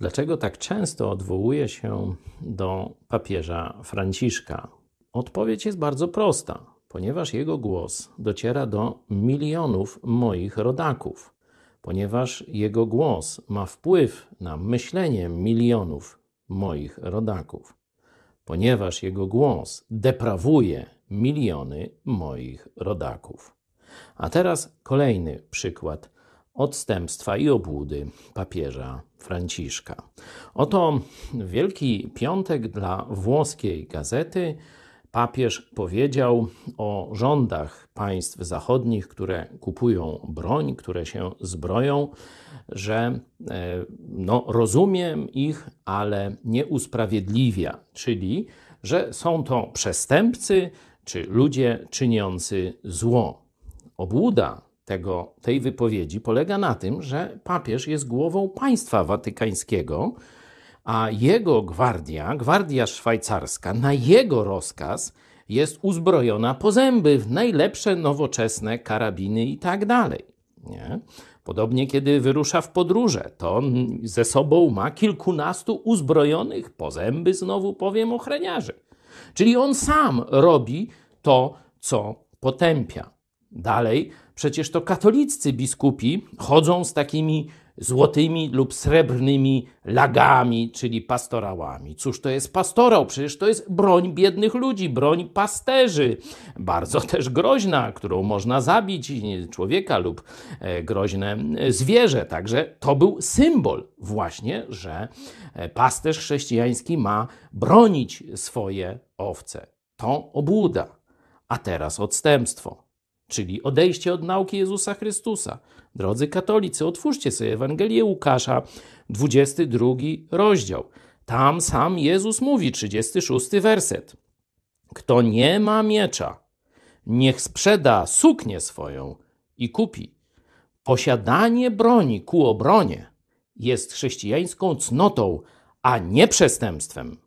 Dlaczego tak często odwołuję się do papieża Franciszka? Odpowiedź jest bardzo prosta, ponieważ jego głos dociera do milionów moich rodaków, ponieważ jego głos ma wpływ na myślenie milionów moich rodaków, ponieważ jego głos deprawuje miliony moich rodaków. A teraz kolejny przykład odstępstwa i obłudy papieża Franciszka. Oto Wielki Piątek dla włoskiej gazety. Papież powiedział o rządach państw zachodnich, które kupują broń, które się zbroją, że e, no, rozumiem ich, ale nie usprawiedliwia, czyli że są to przestępcy czy ludzie czyniący zło. Obłuda tego, tej wypowiedzi polega na tym, że papież jest głową państwa watykańskiego, a jego gwardia, gwardia szwajcarska, na jego rozkaz jest uzbrojona po zęby w najlepsze nowoczesne karabiny i tak dalej. Nie? Podobnie, kiedy wyrusza w podróże, to ze sobą ma kilkunastu uzbrojonych po zęby, znowu powiem, ochroniarzy. Czyli on sam robi to, co potępia. Dalej, przecież to katoliccy biskupi chodzą z takimi złotymi lub srebrnymi lagami, czyli pastorałami. Cóż to jest pastorał? Przecież to jest broń biednych ludzi, broń pasterzy. Bardzo też groźna, którą można zabić człowieka lub e, groźne zwierzę. Także to był symbol właśnie, że e, pasterz chrześcijański ma bronić swoje owce. To obłuda. A teraz odstępstwo czyli odejście od nauki Jezusa Chrystusa. Drodzy katolicy, otwórzcie sobie Ewangelię Łukasza, 22 rozdział. Tam sam Jezus mówi, 36 werset. Kto nie ma miecza, niech sprzeda suknię swoją i kupi. Posiadanie broni ku obronie jest chrześcijańską cnotą, a nie przestępstwem.